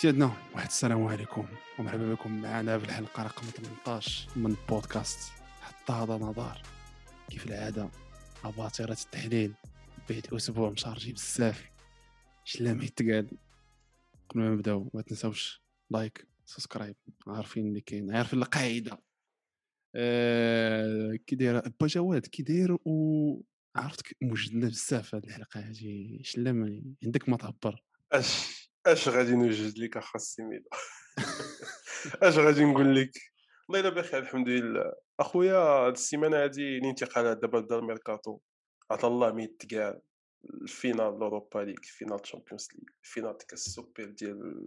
سيدنا واحد السلام عليكم ومرحبا بكم معنا في الحلقة رقم 18 من بودكاست حتى هذا نظار. كيف العادة؟ اباطره التحليل بعد أسبوع مشارجي بزاف. شلام يتقال. قبل ما نبداو ما تنساوش لايك سبسكرايب. عارفين اللي كاين عارفين القاعدة. آه كي داير با جواد كي داير و عرفتك موجدنا بزاف هاد الحلقة هادي. شلام عندك ما تعبر. أش اش غادي نوجد لك اخا السميدة اش غادي نقول لك والله الا بخير الحمد لله. اخويا هاد السيمانة هادي الانتقالات دابا بدا الميركاتو عطا الله ميت كاع. ال finale l'Europa League finale Champions League finale كاس السوبر ديال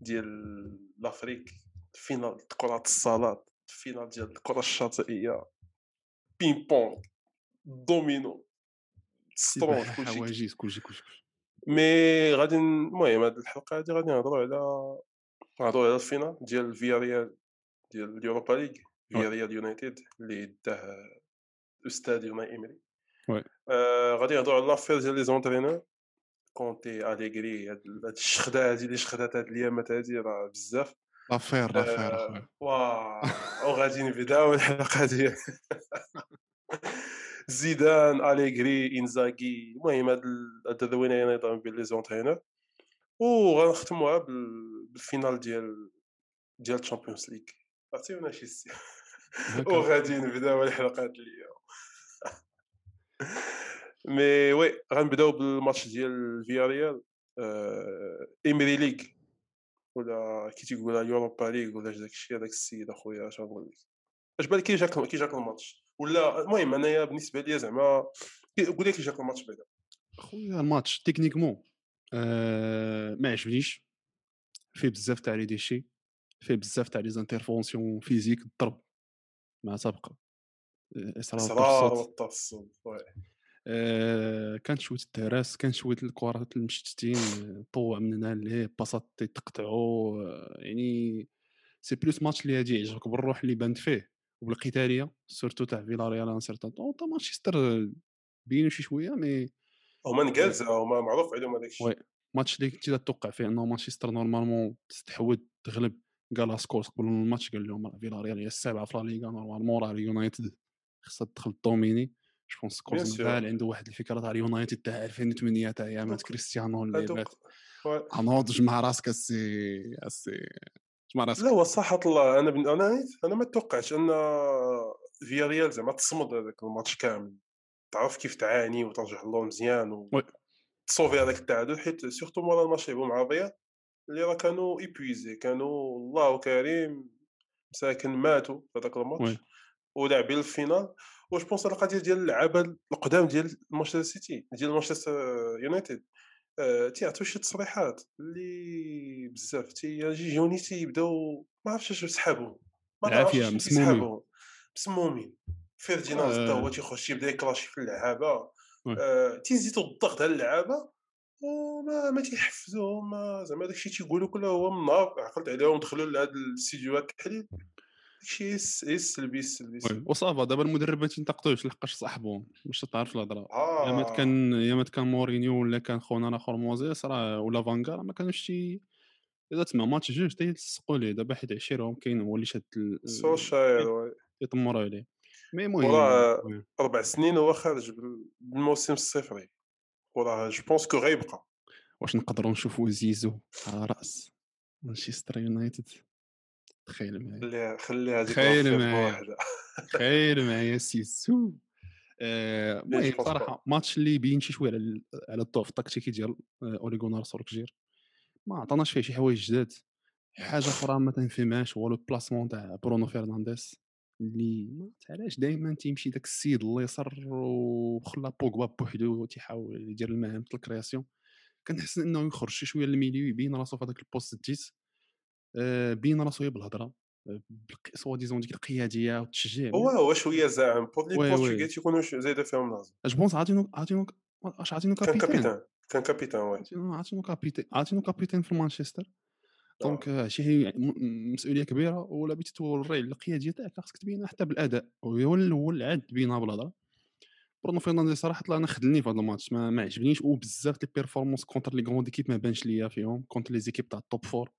ديال l'Afrique finale كرة الصالات finale ديال الكرة الشاطئية. ping pong دومينو. سترونج كلشي كلشي كلشي. mais غادي المهم هاد الحلقة هادي غادي نهضروا على نهضروا على ال finale ديال فيا ريال ديال ال Europa League فيا ريال يونايتد اللي داه الاستاذ يوناي إيمري. oui. آه غادي نهضروا على l'affaire ديال les entraîneurs. كونتي أليغري هاد الشخدة هادي اللي شخدات هاد الايامات هادي راه بزاف. l'affaire l'affaire آه، اخويا واو وغادي نبداو الحلقة ديال زيدان اليغري انزاغي المهم هاد ال- هاد الذوينه نظام بين لي زونترينور. وغنختموها بال- بالفينال ديال ديال الشامبيونز ليغ عرفتي شي سي. وغادي نبداو الحلقات اليوم. مي وي غنبدأو بالماتش ديال فياريال آه ايمري ليغ ولا كي تيقولها يوروبا ليغ ولا داك الشيء هذاك السيد أخويا اش غنقول لك؟ اش بالك كي جاك كي جاك الماتش. ولا المهم انايا بالنسبة لي زعما قول لي كي جاك الماتش بعدا. خويا الماتش تكنيكمون آه ما عجبنيش. فيه بزاف تاع لي ديشي فيه بزاف تاع لي زانترفونسيون فيزيك الضرب مع سابقة. آه، إصرار بالصوت. والتصل. آه كان شوية التراس كان شوية الكرات المشتتين آه، طوع من هنا لهيه باصات تقطعوا آه، يعني C'est plus match اللي غادي يعجبك بالروح اللي بانت فيه. وبالقتالية surtout تاع فيلاريال un certain temps تا مانشستر بينوا شي شوية mais هما نقالزه هما معروف عليهم هذاك الشيء oui match اللي كنتي توقع فيه إنه مانشستر normalement تستحوذ تغلب قال سكولز قبل الماتش قال لهم راه فيلاريال هي السابعة في لا ليغا normalement راه اليونايتد خصها تدخل dominer je pense. مازال عنده واحد الفكرة تاع اليونايتد تاع 2008 تاع ايامات كريستيانو اللي بات وي. انوض جمع راسك السي السي جمع راسك لا هو صحة الله أنا بن... أنا أنا ما توقعتش أن فيا ريال زعما تصمد هذاك الماتش كامل. تعرف كيف تعاني وترجع اللور مزيان وي. وتصوفي هذاك التعادل حيت سيرتو مورا الماتش لعبوا مع الريال اللي راه كانوا ايبويزي كانوا الله كريم مساكن ماتوا في هذاك الماتش. ولاعبين الفينال واش بونس القضية ديال اللعابه القدام ديال مانشستر سيتي ديال مانشستر يونايتد تيعطيو شي تصريحات اللي بزاف تيجوني تيبداو ما عرفتش اش سحابهم ما العافية، مسمومين. مسمومين فيرديناند حتى هو آه. تيخش يبدا ي clasher في اللعابة. آه، تيزيدوا الضغط على اللعابة وما ما تيحفزوهم ما زعما داكشي تيقولوا كله هو من النهار عقلت عليهم دخلوا لهاد الاستديوهات التحليل السلبي وي. السلبي. وصافا دابا المدرب ما تنتقدوش لحقاش صاحبهم باش تعرف الهضرة ايامات آه كان ايامات كان مورينيو ولا كان خونا الآخر موزيس راه ولا فانكا راه ما كانوش تي إذا تسمع ماتش جوج تيلصقوا ليه دابا حيت عشيرهم كاين هو اللي شاد سوشاير. يطمروا عليه مي المهم وراه. أربع سنين هو خارج بال- بالموسم الصفري وراه جو بونس كو غيبقى واش نقدروا نشوفوا زيزو على رأس مانشستر يونايتد تخيل معايا. خليها هذيك تخيل معايا. تخيل معايا سيسو آه، المهم بونس صراحة ماتش اللي يبين شي شوية على على الضعف التكتيكي ديال آه، اوليغونار سوركجير ما عطاناش فيه شي حوايج جداد. حاجة أخرى ما تنفهمهاش هو لو بلاسمون تاع برونو فرنانديز اللي ما علاش دائما تيمشي داك السيد اليسر وخلا بوغبا بوحدو تيحاول يدير المهام الكرياسيون. كنحس إنه يخرج شي شوية للميليو يبين راسو في هذاك البوست ديت آه، بين راسو هي بالهضرة آه، سوا ديزون ديك القيادية والتشجيع هو هو شوية زاعم pour les. Portugais تيكونوا زايده فيهم أش pense عاطينو عاطينو اش عاطينو كان capitaine؟ كان capitaine oui. عاطينو capitaine عاطينو capitaine في مانشستر. donc آه، شي مسؤولية كبيرة ولا بغيتي توري القيادية تاعك خاصك تبينها حتى بالأداء. هو ال- هو العاد تبينها بالهضرة. برونو فرنانديز صراحة طلع أنا خذلني في هذا الماتش ما, ما عجبنيش وبزاف les performances contre les grandes équipes ما بانش ليا فيهم contre les équipes تاع ال top four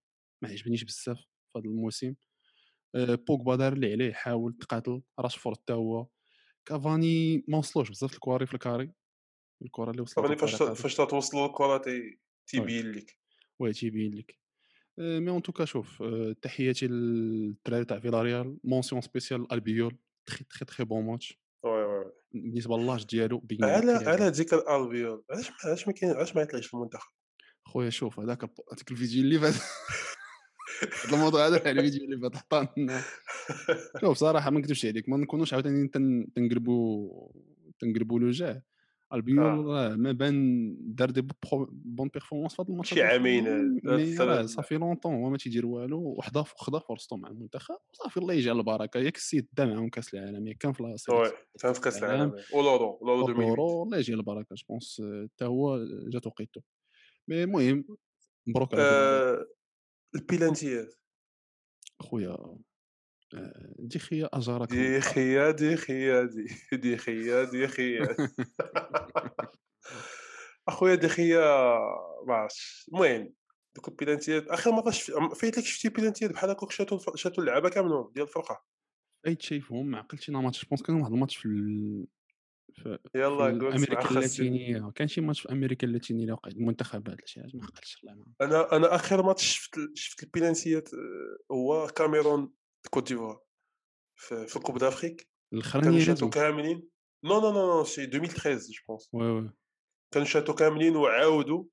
ما عجبنيش بزاف في هذا الموسم. أه بوغبا دار اللي عليه حاول تقاتل راشفورد حتى هو. كافاني ما وصلوش بزاف الكواري في ال carré الكرة اللي وصلت فاش فاش توصلوا الكره تيبين لك. oui تيبين لك. mais en tout cas شوف آه، تحياتي للدراري تاع فيلاريال mention spéciale ألبيول très très très bon match. Oui oui بالنسبة للاج ديالو على على ذكر البيول علاش علاش ما كاين علاش ما يطلعش في المنتخب؟ خويا شوف هذاك هذاك الفيديو اللي فات. الموضوع هذا على الفيديو اللي فات حطان شوف صراحة ما نكذبش عليك ما نكونوش عاوتاني تنقلبوا تنقلبوا لو جاه البيول آه. ما بان دار دي بون بيرفورمانس في هذا الماتش شي عامين صافي لونطون هو ما تيدير والو وحدا خدا فرصته مع المنتخب صافي الله يجعل البركة. ياك السيد دا معاهم كاس العالم ياك كان في وي كان في كاس العالم. ولورو لورو لورو الله يجعل البركة جو بونس حتى هو جات وقيته مي المهم مبروك على آه، البيلانتيات خويا دي خيا اجارك دي خيا دي خيا دي دي خيا دي خيا. أخويا دي خيا ما عرفتش. المهم دوك البيلانتيات اخر مره فايت لك شفتي بيلانتيات بحال هكاك شاتو شاتو اللعابة كاملين ديال الفرقة؟ فايت شايفهم ما عقلتش أنا ماتش بونس كان واحد الماتش في في يلا قول أمريكا اللاتينية كان شي ماتش في أمريكا اللاتينية وقع المنتخبات شي حاجة ما عقلتش الله أنا أنا آخر ماتش شفت شفت البيلانتيات آه، هو كاميرون كوت ديفوار في, في كوب دافريك. الأخرانية كانوا شاتو كاملين. نو نو نو نو سي 2013 جو بونس. وي وي. كانوا شاتو كاملين وعاودوا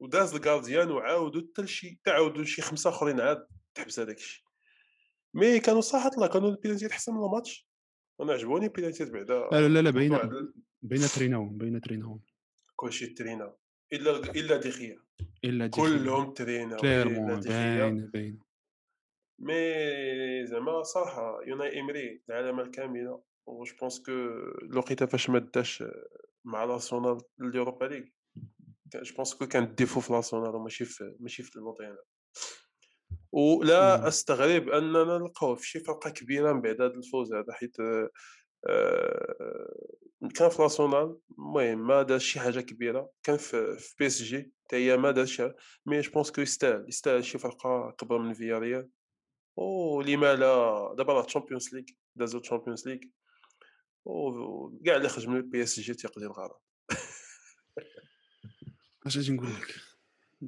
وداز الكارديان وعاودوا حتى لشي تعاودوا شي خمسة آخرين عاد تحبس هذاك الشيء مي كانوا صراحة الله كانوا البينالتيات أحسن من الماتش. أنا عجبوني البينالتيات بعدا. لا لا لا باينه باينه تريناهم باينه تريناهم كلشي ترينا. إلا إلا ديخيا. إلا ديخيا. كلهم ترينا كليرمون باينه باينه مي زعما صراحة يوناي ايمري العلامة الكاملة و جو بونس كو الوقيته فاش ما داش مع لاسونال اليوروبا ليغ. جو بونس كو كان ديفو في لاسونال وماشي في ماشي في الموطينا ولا أستغرب اننا نلقاوه في شي فرقة كبيرة من بعد هذا الفوز هذا حيت كان في لاسونال المهم ما داز شي حاجة كبيرة. كان في, في بي إس جي حتى هي ما داز مي جو بونس كو يستاهل يستاهل شي فرقة كبر من فيا ريال ولما لا دابا راه تشامبيونز ليغ دازو تشامبيونز ليغ وكاع اللي خرج من البي إس جي تيقضي الغرض اش غادي نقول لك؟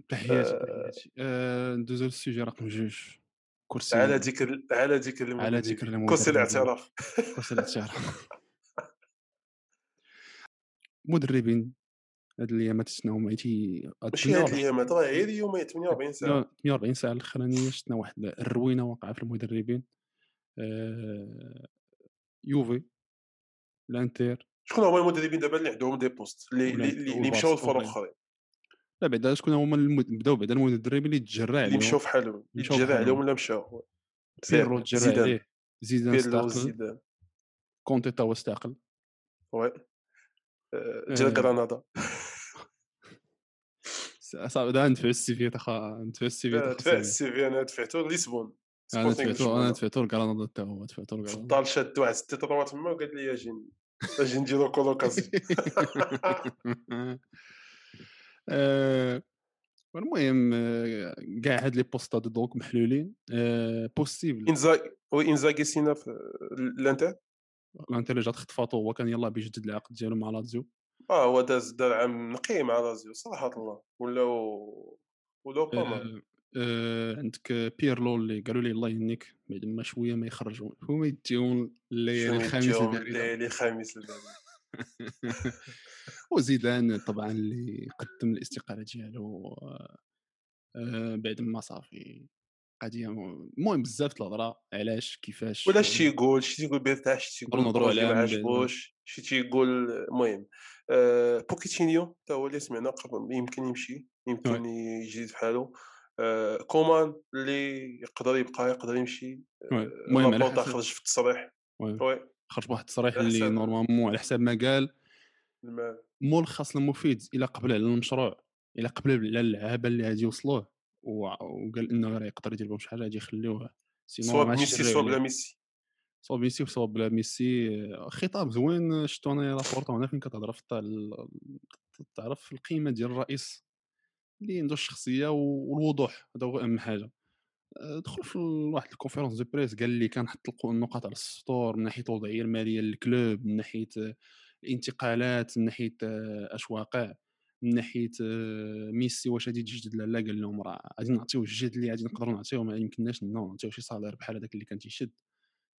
تحياتي تحياتي. آه، ندوزو لل sujet رقم جوج. كرسي على ذكر على ذكر على ذكر كرسي الاعتراف. كرسي الاعتراف. مدربين هاد الايامات تي ماشي هاد الايامات راه غير يومين 48 ساعة. 48 ساعة الأخرانية شفنا واحد الروينة واقعة في المدربين. آه يوفي الإنتر. شكون هما المدربين دابا اللي عندهم des postes اللي اللي مشاو لفرق أخرين؟ لا بعدا شكون هما بداو بعدا المدربين اللي تجرى عليهم اللي مشاو في حالهم اللي تجرى عليهم ولا مشاو بيرلو تجرى عليه زيدان استقل. كونتي تا هو استقل. oui. جا غرناطه صعب دا ندفع ال CV تاع ندفع ال CV ندفع السي في أنا دفعته ليسبون أنا دفعته أنا دفعته لكرناطه حتى هو لكرناطه في الدار شاد واحد ست طروات تما وقال لي أجي أجي نديرو كولوكازي المهم كاع هاد لي بوستات دوك محلولين بوسيبل انزاغي وي انزاغي سينا في الانتر الانتر جات خطفاتو هو كان يلاه بيجدد العقد ديالو مع لازيو آه هو داز دار عام نقي مع لازيو صراحة الله. ولاو ولاو آه آه عندك بيرلو اللي قالوا لي الله يهنيك بعد ما شوية ما يخرجوا هما يديهم الليالي الخميس الليالي الخميس وزيدان طبعا اللي قدم الاستقالة ديالو آه بعد ما صافي قضية المهم بزاف الهضرة علاش كيفاش ولا شي يقول شي تيقول بيرتاح شي تيقول نهضروا على ما عجبوش شي تيقول المهم آه بوكيتينيو حتى هو اللي سمعنا قبل يمكن يمشي يمكن يجي بحالو. آه كومان اللي يقدر يبقى يقدر يمشي المهم على حسب خرج في التصريح. oui. خرج بواحد التصريح اللي normalement على حساب ما قال. ملخص المفيد إلى قبل على المشروع إلى قبل على اللعابة اللي غادي يوصلوه وقال إنه راه يقدر يدير بهم شي حاجة غادي يخليوه. سوا ميسي سوا بلا ميسي. سوا بميسي وسوا بلا ميسي خطاب زوين شفتو انايا لابورتا هنا فين كتهضر في تعرف القيمة ديال الرئيس اللي عنده الشخصية والوضوح هذا هو أهم حاجة. دخل في واحد ال conférence de presse قال لي كنحط النقاط على السطور من ناحية الوضعية المالية لل club من ناحية الانتقالات من ناحية آه، أش واقع من ناحية آه، ميسي واش غادي تجدد لا لا قال لهم راه غادي نعطيو الجهد اللي غادي نقدروا نعطيو ما يمكنناش نو نعطيو شي salaire بحال هذاك اللي كان تيشد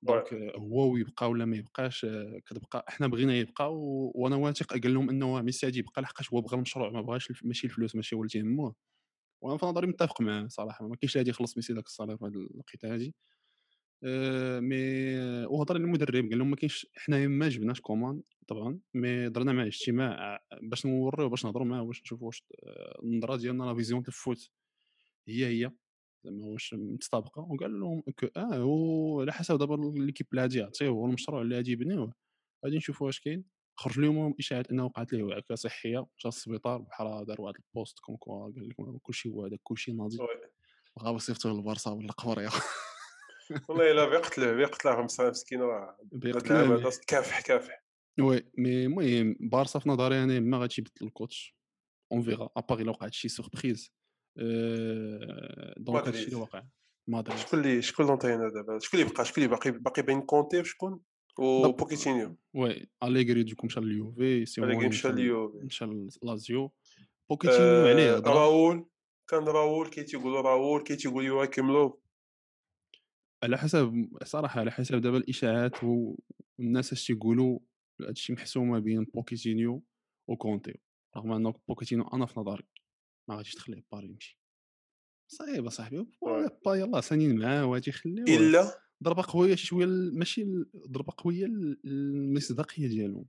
donc آه، هو ويبقى ولا ما يبقاش كتبقى إحنا بغينا يبقى. وأنا واثق قال لهم إنه ميسي غادي يبقى لحقاش هو بغى المشروع ما بغاش. ماشي الفلوس ماشي هو اللي تيهموه وأنا في نظري متفق معاه صراحة ما كاينش اللي غادي يخلص ميسي داك ال salaire في هذه الوقيتة هذه mais وهضر للمدرب قال لهم ما كاينش حنايا ما جبناش كومان طبعا mais درنا معاه اجتماع باش نوريو باش نهضروا معاه باش نشوفوا واش آه، النظرة ديالنا la vision ديال ال foot هي هي زعما واش متطابقة. وقال لهم آه هو على حسب دابا l'équipe اللي غادي يعطيه والمشروع اللي غادي يبنيوه غادي نشوفوا واش كاين. خرج لهم إشاعات أنه وقعت ليه وعكه صحية مشى للسبيطار بحال دار واحد ال post comme quoi قال لك كلشي هو هذاك كلشي ناضي. بغاو يصيفطوه للبارسا ولا قبر يا والله إلا بيقتلوه بيقتلوه مسكين مسكين راه بيقتلوه كافح كافح. oui mais المهم بارسا في نظري أنا ما غاديش يبدل ال coach. on verra à part الا وقعت شي surprise donc هادشي اللي واقع. مدريد شكون اللي شكون l'entraîneur دابا؟ شكون اللي بقى شكون اللي باقي باقي بين كونتي وشكون؟ وبوكيتينيو oui اليغري دوك مشى لليوفي سيموني مشى مشى ل- ليوفي مشى لازيو بوكيتينيو عليه راؤول كان راؤول كي تيقولوا راؤول كي تيقول يواكيم لو على حسب صراحة على حسب دابا الإشاعات والناس اش تيقولوا هادشي محسومه بين بوكيتينيو وكونتي. رغم انه بوكيتينيو أنا في نظري ما غاديش تخليه باري يمشي. صعيب أصاحبي. وي. با يلاه سانين معاه وغادي يخليوه إلا ضربة قوية شي شوية ماشي ضربة قوية المصداقية ديالهم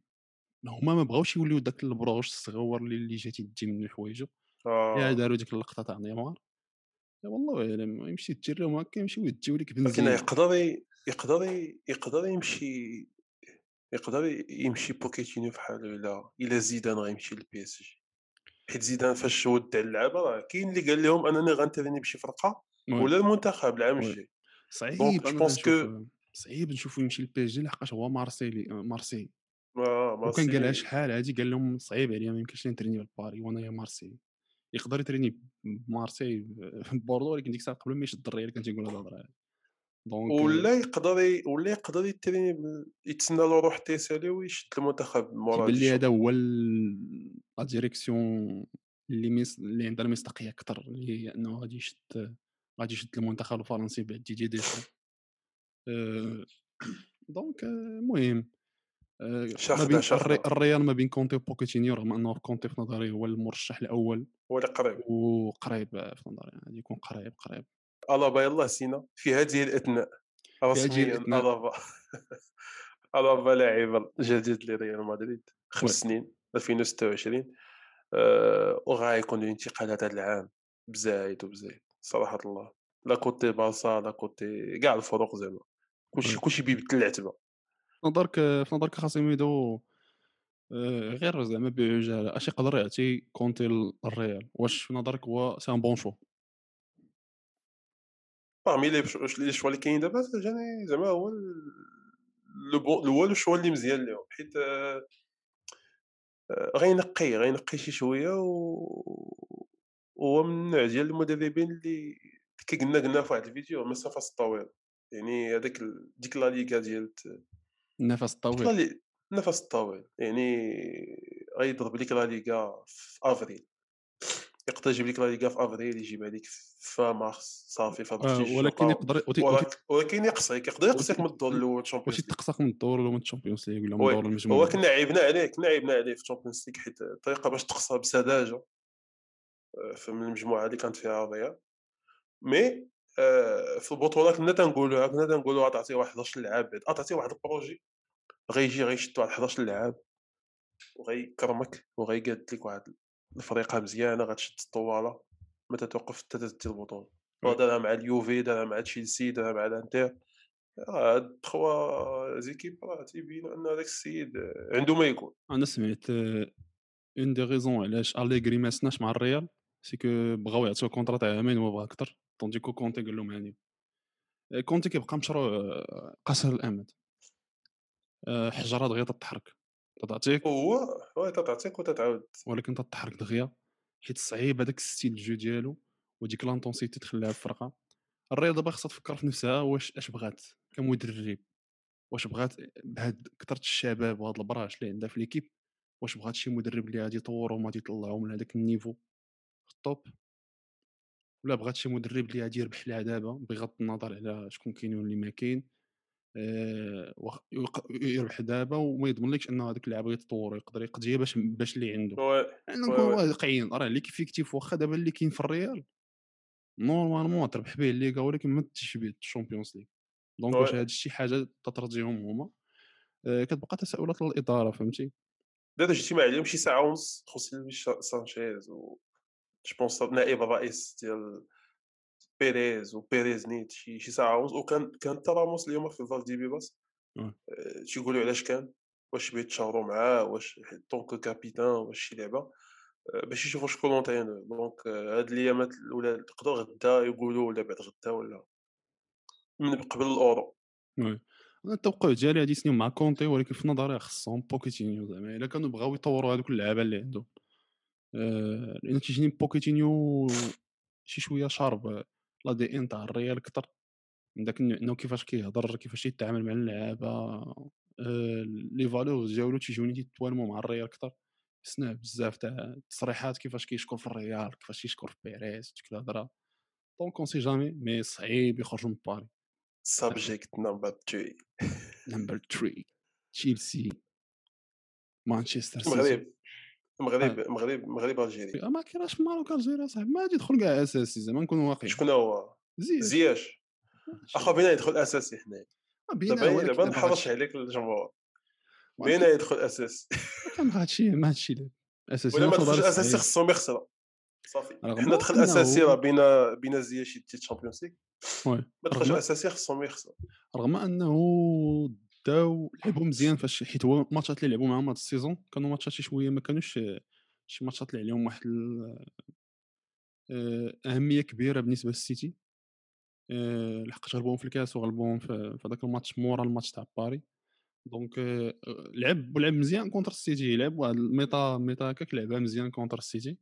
هما ما بغاوش يوليو داك البروش الصغور اللي اللي جاتي تجي من حوايجو يا آه. داروا ديك اللقطة تاع نيمار. يا والله اعلم يمشي تجريهم هكا يمشيو يديو لك ولكن بنزين. يقدر ي- يقدر ي- يقدر يمشي يقدر يمشي بوكيتينيو في حاله إلا الا زيدان غيمشي للبي اس جي حيت زيدان فاش ودع اللعابه راه كاين اللي قال لهم أنني غنتريني بشي فرقة. ولا المنتخب العام. الجاي. صعيب je pense que صعيب نشوفو يمشي للبي اس جي لحقاش هو marseillais مارسي. ما وكان قالها شحال هادي قال لهم صعيب عليا ما يمكنش نتريني بالباري وأنا يا مارسي يقدر يتريني بمارسي بوردو ولكن ديك الساعة قبل ما يشد الدريه اللي كان تيقول هاد الهضره هادي دونك ولا يقدر. ولا يقدر يتريني يتسنى له روح تيسالي ويشد المنتخب مورا كيبان هاد لي هذا هو لا ديريكسيون اللي ميس... اللي عندها المصداقيه أكثر اللي هي أنه غادي يشد غادي يشد المنتخب الفرنسي بعد ديدي ديشو أه... دونك آه، المهم. آه، ما شاخدة بين الريال ما بين كونتي وبوكيتينيو رغم أنه كونتي في نظري هو المرشح الأول. هو اللي قريب. وقريب آه، في نظري غادي يكون قريب قريب. ألابا يلاه سينا. في هذه الأثناء رسميا ألابا. ألابا لاعب جديد لريال مدريد خمس oui. سنين 2026 آه، وغايكون انتقالات هذا العام بزايد وبزايد صراحة الله. لا côté بارسا لا côté كاع الفرق زعما. كلشي كلشي بيبدل العتبة. في نظرك في نظرك خاصيميدو آه، غير زعما بعجاله اش يقدر يعطي كونتي للريال واش في نظرك هو c'est un bon choix؟ Parmi les choix اللي كاينين دابا جاني زعما هو هو le choix اللي مزيان ليهم حيت آه، آه، غينقي غينقي شي شوية و هو من النوع ديال المدربين اللي كي قلنا قلنا في واحد الفيديو المسافه الطويل يعني هذاك ديك لا ليغا ديال النفس الطويل لي النفس الطويل يعني غيضرب لك لا ليغا في أفريل. يقدر يجيب لك لا ليغا في أفريل يجيبها لك في مارس صافي فهمتي آه، ولكن يقدر ولكن ولكن يقصيك يقدر يقصيك من الدور الأول Champions واش League يتقصاك من الدور ولا من ال Champions League ولا من oui دور هو المجموعة. كنا عيبنا عليه كنا عيبنا عليه في Champions League حيت الطريقة باش تقصى بسذاجة آه، في- من المجموعة اللي كانت فيها الريال mais في البطوله كنا تنقولوها كنا تنقولوا تعطيه واحد 11 لعاب بعد آه، تعطيه واحد ال projet. غيجي غيشد واحد 11 لعاب وغيكرمك وغيقاد لك واحد الفريقة مزيانة غتشد الطوالة. متى توقف حتى تدي البطولة. دارها مع اليوفي دارها مع تشيلسي دارها مع الانتر. آه، هاد تخوا les équipes راه تيبينوا ان هذاك السيد آه، عنده ما يكون. أنا سمعت une des raisons علاش اليغري ما سناش مع الريال c'est que بغاو يعطيو contrat تاع عامين وهو بغا أكثر tandis que كونتي قال لهم هاني. آه، كونتي كيبقى مشروع آه، قصير الأمد. آآ حجرة دغيا تتحرك، تتعطيك هو oui تتعطيك وتتعاود. ولكن تتحرك دغيا، حيت صعيب هذاك ال style de jeu ديالو وديك l'intensité تخليها في الفرقة. الرياضة دابا خاصها تفكر في نفسها واش اش بغات كمدرب، واش بغات بهاد كثرة الشباب وهاد البراش اللي عندها في l'équipe، واش بغات شي مدرب اللي غادي يطورهم غادي يطلعهم لهذاك ال niveau؟ في ال top، ولا بغات شي مدرب اللي غادي يربح ليها دابا بغض النظر على شكون كاين واللي ما كاين، يق يربح دابا وما يضمنلكش أنه هذاك اللاعب غيتطور ويقدر يقضيها باش باش اللي عنده. نكونوا oui واقعيين راه l'effectif واخا دابا اللي كاين في الريال normalement تربح به الليغا ولكن ما تجيش به ال Champions League. donc واش هاد الشي حاجة تترضيهم هما. آه، كتبقى تساؤلات للإدارة فهمتي؟ دابا اجتماع عليهم شي ساعة ونص لويس سانشيز و جو بونس نائب الرئيس ديال بيريز وبيريز نيت شي شي ساعة ونص وكان كان حتى راموس اليوم في فالديبيباس آه. آه، تيقولوا علاش كان واش بغيت تشاوروا معاه واش طونك كابيتان واش شي لعبة آه، باش يشوفوا شكون لونترينور دونك هاد الايامات الاولى يقدروا غدا يقولوا ولا بعد غدا ولا من قبل الاورو oui أنا التوقع ديالي هادي سنين مع كونتي ولكن في نظري خصهم بوكيتينيو زعما الا كانوا بغاو يطوروا هذوك اللعابه اللي عندهم لأن كيجيني بوكيتينيو شي شوية شارب l'ADN تاع الريال كتر. من داك إنه كيفاش كيهضر كيفاش يتعامل مع اللعابة آه، les valeurs ديالو تيجوني تيتوالموا مع الريال كتر. سمع بزاف تاع التصريحات كيفاش كيشكر في الريال كيفاش يشكر في بيريز ديك الهضرة. donc on sait jamais mais صعيب يخرجوا من باري subject number 3 number 3 تشيلسي مانشستر سيتي المغرب المغرب المغرب المغرب ألجيري. آه، ما في المغرب الجزائر صاحبي. ما غادي يدخل كاع اساسي زعما نكونوا واقعيين. شكون هو؟ زياد زياش. أخو بينا يدخل اساسي حنايا. بينا دابا دابا نحرش عليك الجمهور. بينا يدخل اساسي ما هادشي ما هادشي اساسي ولا ما دخلش اساسي. خصهم يخسروا صافي. حنا دخل اساسي راه بينا بينا زياش يدي Champions League. oui. ما دخلش اساسي خصهم يخسروا رغم إنه داو لعبوا مزيان فاش حيت هو ال matchات اللي لعبوا معاهم هاد ال saison كانوا matchات شي شوية ما كانوش شي matchات اللي عليهم واحد آه، أهمية كبيرة بالنسبة للسيتي. آه، لحقاش غلبوهم في الكاس وغلبوهم في هذاك الماتش مورا الماتش تاع باري دونك آه، لعب ولعب مزيان كونتر السيتي لعب واحد الميتا ميتا هكاك لعبها مزيان كونتر السيتي.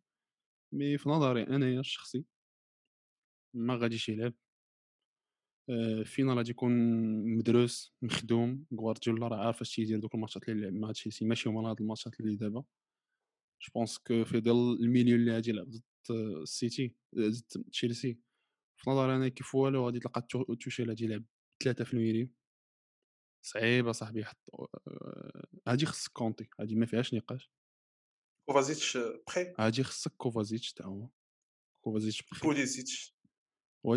مي في نظري أنايا الشخصي ما غاديش يلعب. آه، فينال غادي يكون مدروس مخدوم غوارديولا راه عارف اش تيدير دوك الماتشات اللي لعب مع تشيلسي. ماشي هما هاد الماتشات اللي دابا. جو بونس كو في ظل الميليو اللي غادي يلعب ضد آه، السيتي آه، ضد تشيلسي في نظري أنا كيف والو غادي تلقى تو- توشيل غادي يلعب ثلاثة في ال milieu. صعيبه صاحبي يحط آه، هادي خصك كونتي هادي ما فيهاش نقاش. كوفازيتش بخي هادي خصك كوفازيتش تا هو. كوفازيتش بخير بوليزيتش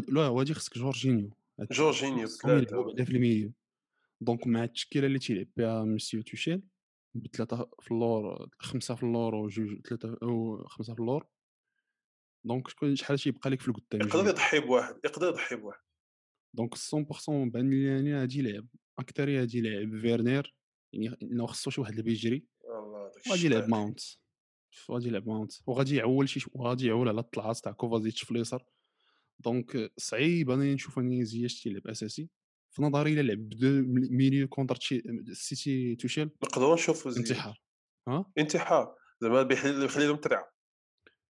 لا وهادي خصك جورجينيو جورجينيو في ال milieu donc مع التشكيلة اللي تيلعب بها مسيو توشيل بثلاثة في اللور خمسة في اللور وجوج ثلاثة أو خمسة في اللور. donc شكون شحال تيبقى لك في القدام يقدر يضحي بواحد يقدر يضحي بواحد. دونك 100% بان لي غادي يلعب. أكثر غادي يلعب فيرنير يعني إنه خصو شي واحد اللي بيجري. وغادي يلعب. ماونت غادي يلعب ماونت وغادي يعول شي وغادي يعول على الطلعات تاع كوفازيتش في اليسار. دونك صعيب أنا نشوف اني زياش تيلعب اساسي في نظري الا لعب بدو ميليو كونتر تشي- السيتي توشيل نقدروا نشوفوا انتحار. ها؟ انتحار. زعما بيحل يخلي لهم ترعه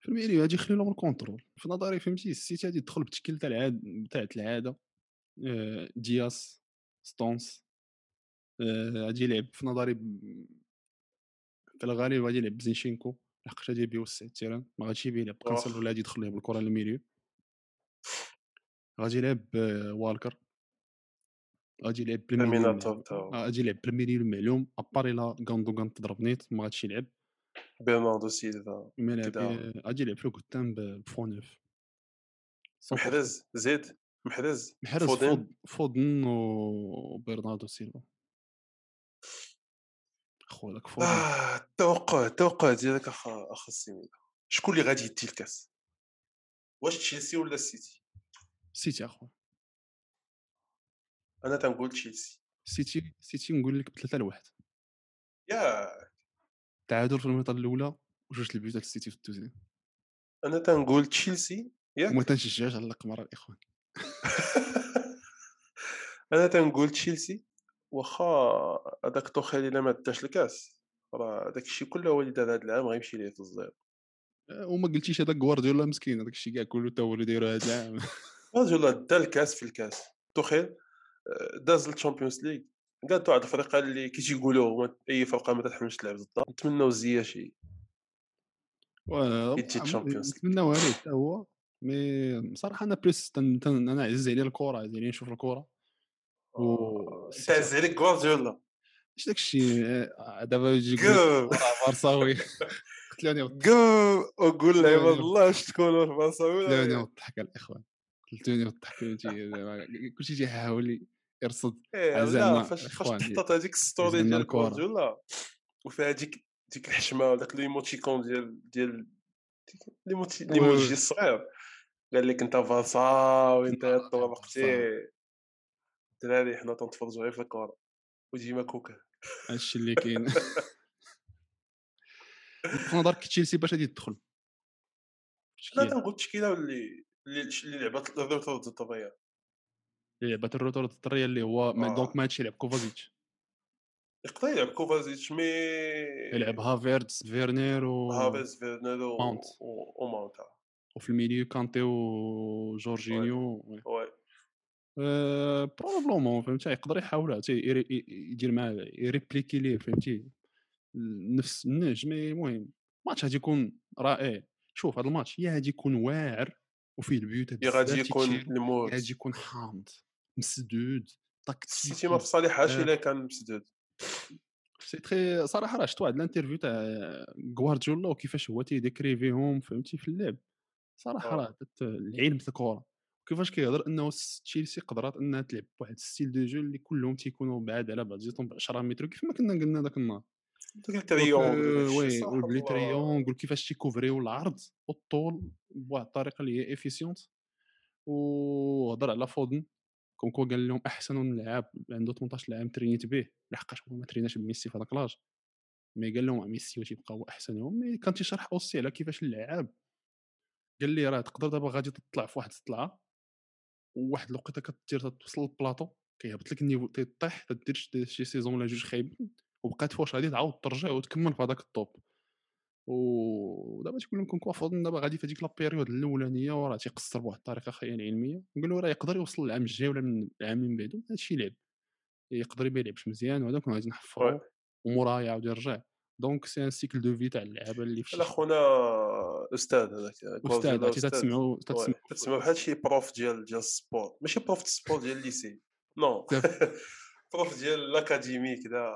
في ال milieu غادي يخلي لهم ال contrôle في نظري فهمتي؟ السيتي غادي يدخل بالتشكيل تاع العاد تاعت العادة. آه، دياس ستونز آه، غادي يلعب في نظري في الغالب غادي يلعب بزينشينكو. لحقاش غادي بيوسع ال terrain ما غاديش يبي يلعب كانسيلو واخا. ولا غادي يدخل ليه بالكره لل milieu. غادي يلعب آه، والكر غادي يلعب. آه، غادي يلعب بال milieu المعلوم à part إلا غاندوغان تضرب نيت ما غاديش يلعب. برناردو سيلفا. غادي يلعب في القدام ب- بفونوف 100%. محرز زيد محرز محرز فودن فود فودن وبرناردو سيلفا. خو هذاك فودن آه التوقع التوقع ديالك اخ اخ السيميدو شكون اللي غادي يدي الكاس؟ واش تشيلسي ولا السيتي؟ سيتي أخويا. أنا تنقول تشيلسي سيتي سيتي نقول لك بثلاثه لواحد. يا تعادل في ال mi-temps الأولى وجوج البيوت ديال السيتي في ال deuxième أنا تنقول تشيلسي ياك وما تنشجعش على القمر الاخوان أنا تنقول تشيلسي واخا هذاك توخيل الا ما داش الكاس. راه داك الشيء كله هو اللي دار هذا العام غيمشي ليه في الزير. آه، وما قلتيش هذاك غوارديولا مسكين. هذاك الشيء كاع كله تا هو اللي دايرو هذا العام. رجل دا الكاس في الكاس. توخيل آه، داز لل Champions League قالت واحد الفريق اللي كي تيقولوا أي فرقة ما تحملش تلعب ضدها. نتمنوا زياشي و- يدي Champions League. نتمناو عليه حتى هو. mais بصراحه أنا plus تن... تن... أنا عزيز عليا الكره عزيز عليا نشوف الكره و تعز عليك غوارديولا اش داك الشيء دابا يجي بارساوي قتلوني جو وقول لعباد الله اش تكونوا في فرنسا قتلوني ولا والضحك الإخوان. قتلوني والضحك فهمتي كلشي تيحاول يرصد إيه، زعما لا فاش فاش هذيك الستوري ديال الكرة. غوارديولا وفيها ديك ديك الحشمة وداك ليموتيكون ديال ديال ليموتي- الصغير. قال لك أنت فرنساوي انت لا، طلقتي الدراري حنا تنتفرجوا غير في الكره وديما كوكا. هادشي اللي كاين. في نظرك تشيلسي باش غادي يدخل لا تنقول التشكيلة اللي اللي ال retour ضد الريال اللي ضد الريال اللي هو آه. donc ما هادشي يلعب كوفازيتش. يقدر يلعب كوفازيتش mais يلعب هافيرتس فيرنير و... فيرنيرو ماونت. و- وماونت وفي ال milieu كانتي وجورجينيو oui. oui. أه probablement فهمتي؟ يقدر يحاول يدير معاه ي répliquer ليه فهمتي؟ نفس النهج mais المهم الماتش غادي يكون رائع. شوف هذا الماتش يا غادي يكون واعر. وفيه البيوت يا غادي يكون الموت. غادي يكون حامض مسدود السيتي ما في صالحهاش. الا كان مسدود. c'est très صراحة راه شفت واحد ال interview تاع غوارديولا وكيفاش هو تي décrire هم فهمتي في اللعب. صراحة آه. راه العلم في الكره كيفاش كيهضر إنه تشيلسي قدرات إنها تلعب بواحد ال style de jeu اللي كلهم تيكونوا بعاد على بعض جيتهم ب 10 متر كيف ما كنا قلنا ذاك النهار. ال triangle oui الله. triangle كيفاش تي couvrir و العرض والطول بواحد الطريقة اللي هي efficiente وهضر على فودن كون كو قال لهم احسن لاعب عنده 18 عام ترينيت به لحقاش هو ما تريناش بميسي في هذاك l'âge mais قال لهم ميسي واش يبقى هو احسنهم mais كان تيشرح aussi على كيفاش اللعاب قال لي راه تقدر دابا غادي تطلع في واحد الطلعه وواحد الوقيته كدير توصل للبلاطو كيهبط لك ال niveau تيطيح تدير شي saison ولا جوج خايبين وبقات فوش غادي تعاود ترجع وتكمل في هذاك ال top. ودابا تيقول لهم كون فودن دابا غادي في هذيك la période الأولانية وراه تيقصر بواحد الطريقة خيال علمية. نقول له راه يقدر يوصل العام الجاي ولا من العام من بعدو هادشي لعب يقدر يبقى يلعبش مزيان وهذاك غادي نحفروا. وموراه يعاود يرجع. donc c'est un cycle de vie تاع اللعابة اللي في لا خونا أستاذ هذاك أستاذ عرفتي تسمعوا. تسمعوا تسمع بحال شي prof ديال ديال ال sport ماشي prof ال sport ديال ال lycée non prof ديال ال académie كذا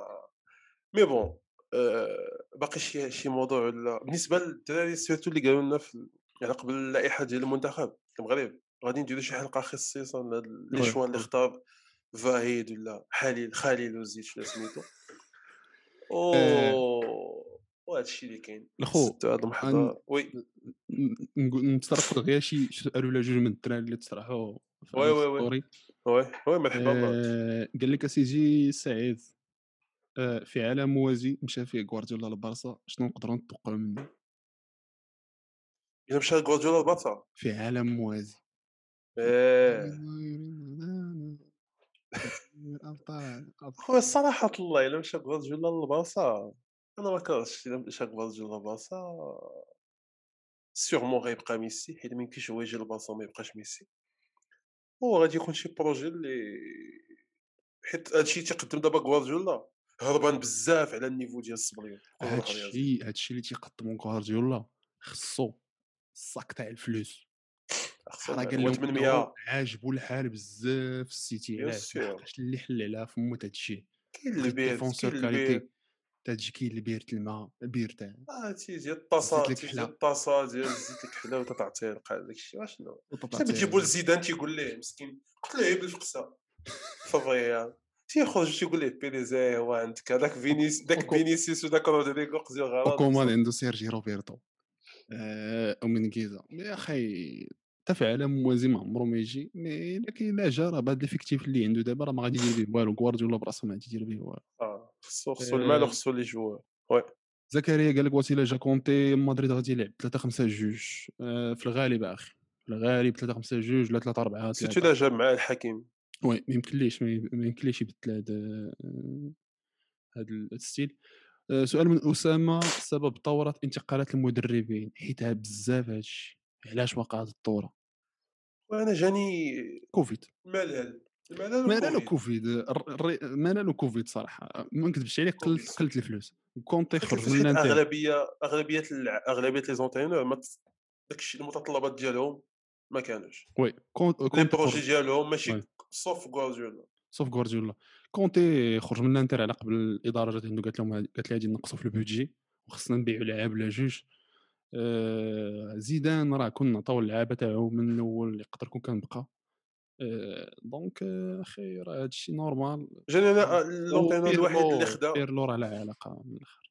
mais bon آه، باقي شي شي موضوع ولا؟ بالنسبة للدراري surtout اللي قالوا لنا في يعني قبل اللائحة ديال المنتخب المغرب غادي نديروا شي حلقة خصيصا لهاد. choix اللي اختار فاهيد ولا حليل خليل وزيد شنو سميتو. أو وهذا الشيء اللي كاين. الخو، هاد المحضر وي. نتصرف غير شي سؤال ولا جوج من الدراري اللي تصرحوا وي وي وي. وي وي مرحبا. آه، قال لك أسيدي سعيد. في عالم موازي مشى فيه غوارديولا للبارسا شنو نقدروا نتوقعوا منه؟ الا مشى غوارديولا البارسا في عالم موازي. إيه أبطال. خويا الصراحة الله الا مشى غوارديولا للبارسا أنا ما كرهتش الا مشى غوارديولا للبارسا sûrement غيبقى ميسي حيت ما يمكنش هو يجي للبارسا وما يبقاش ميسي. هو غادي يكون شي projet اللي حيت هادشي تيقدم دابا غوارديولا هربان بزاف على ال niveau ديال الصبليون هادشي هادشي اللي تيقدمو غوارديولا خصو الصاك تاع الفلوس. راه قال لهم 800 إنه عاجبو الحال بزاف السيتي علاش؟ اللي حل عليها؟ فمو هادشي. كاين البيرت كاليتي البيرت تجي كاين اللي بيرت الماء بير تاع آه تي ديال الطاسة زيت لك تي حلا. ديال الطاسة ديال زيت لك حلا وتتعطيه القاع داكشي واشنو؟ وطبعاً حتى تجيبوا لزيدان تيقول ليه مسكين قلت له عيب الفقسه في الريال تيخرج تيقول ليه بيريزي هو عندك هذاك فينيس داك فينيسيوس وداك رودريغو قزيو غلط وكومان عنده سيرجي روبرتو ومن كيزا يا أخي حتى في عالم موازي ما عمرو ما يجي مي الا كاين لا جا راه بهاد ليـ effectif اللي عنده دابا راه ما غادي يدير به والو غوارديولا براسو ما غادي يدير به والو آه خصو خصو المال. وخصو les joueurs زكريا قال لك وسيله جا كونتي مدريد غادي يلعب 3 5 2 آه، في الغالب أخي في الغالب 3 5 2 ولا 3 4 surtout لا جاب معاه الحكيم oui ما يمكنليش ما يمكنليش يبدل هذا هذا ال style. آه، سؤال من أسامة. سبب ثوره انتقالات المدربين. حيتها بزاف هادشي علاش وقع هذه الثوره وأنا جاني كوفيد. ملل. له وكوفيد. كوفيد. الر- الري- ما لا له كوفيد صراحة. ما نكذبش عليك قلت. قلت الفلوس كونتي خرج من أغلبية أغلبية أغلبية les entraîneurs داكشي المتطلبات ديالهم ما كانوش. oui les projets ديالهم ماشي. sauf غوارديولا sauf غوارديولا كونتي خرج من الانتر على قبل الإدارة جات عنده قالت لهم قالت لي غادي نقصوا في ال budget وخصنا نبيعوا لعاب ولا جوج. آه، زيدان راه كنا نعطيو اللعابة تاعو من الأول اللي يقدر يكون كان بقى آه، donc آه، أخي راه هادشي normal جاني أنا l'entraîneur الوحيد اللي خدا. بيرلو راه لا علاقة من الآخر.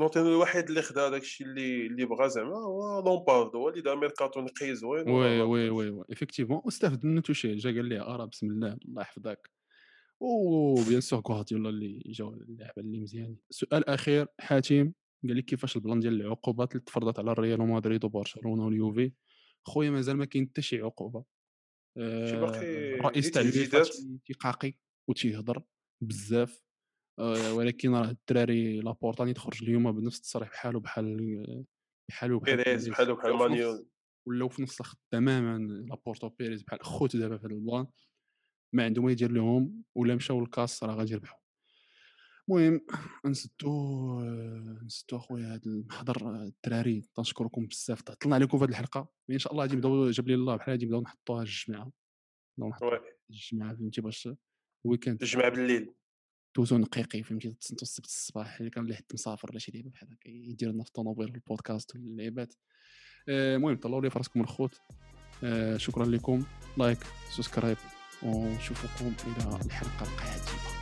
l'entraîneur الوحيد اللي خدا داكشي اللي اللي بغا زعما هو لومباردو هو اللي دار ميركاتو نقي زوين oui oui oui oui. effectivement واستافد منه توشيل جا قال لي آه راه بسم الله الله يحفظك. و bien sûr غوارديولا اللي جاو اللعبة اللي مزيانين سؤال أخير حاتم قال لك كيفاش البلان ديال العقوبات اللي تفرضت على الريال ومدريد وبرشلونة واليوفي؟ خويا مازال ما كاين حتى شي عقوبة. آه، هي تاع تي- تيقاقي وتيهضر بزاف. آه، ولكن راه الدراري لابورتا اللي تخرج اليوم بنفس التصريح بحالو بحال بحالو بحال بيريز بحالو بحال مانيول ولاو في نفس الخط تماما لابورتا وبيريز بحال خوت دابا في هذا البلان. ما عندهم ما يدير لهم ولا مشاو للكاس راه غادي يربحوا المهم نسدو آه، نسدو اخويا هذا المحضر آه، الدراري. تنشكركم بزاف. طلعنا عليكم في هذه الحلقة إن شاء الله غادي نبداو جاب لي الله بحال غادي نبداو نحطوها الجمعه نحطوها الجمعه فهمتي باش الويكاند الجمعه بالليل. دوزو نقيقي فهمتي؟ تصنتو السبت الصباح اللي كان اللي حد مسافر ولا شي لعبه بحال هكا يدير لنا في الطوموبيل البودكاست واللعيبات آه، المهم طلعوا لي فراسكم الخوت. آه، شكرا لكم. like subscribe ونشوفكم إلى الحلقة القادمة.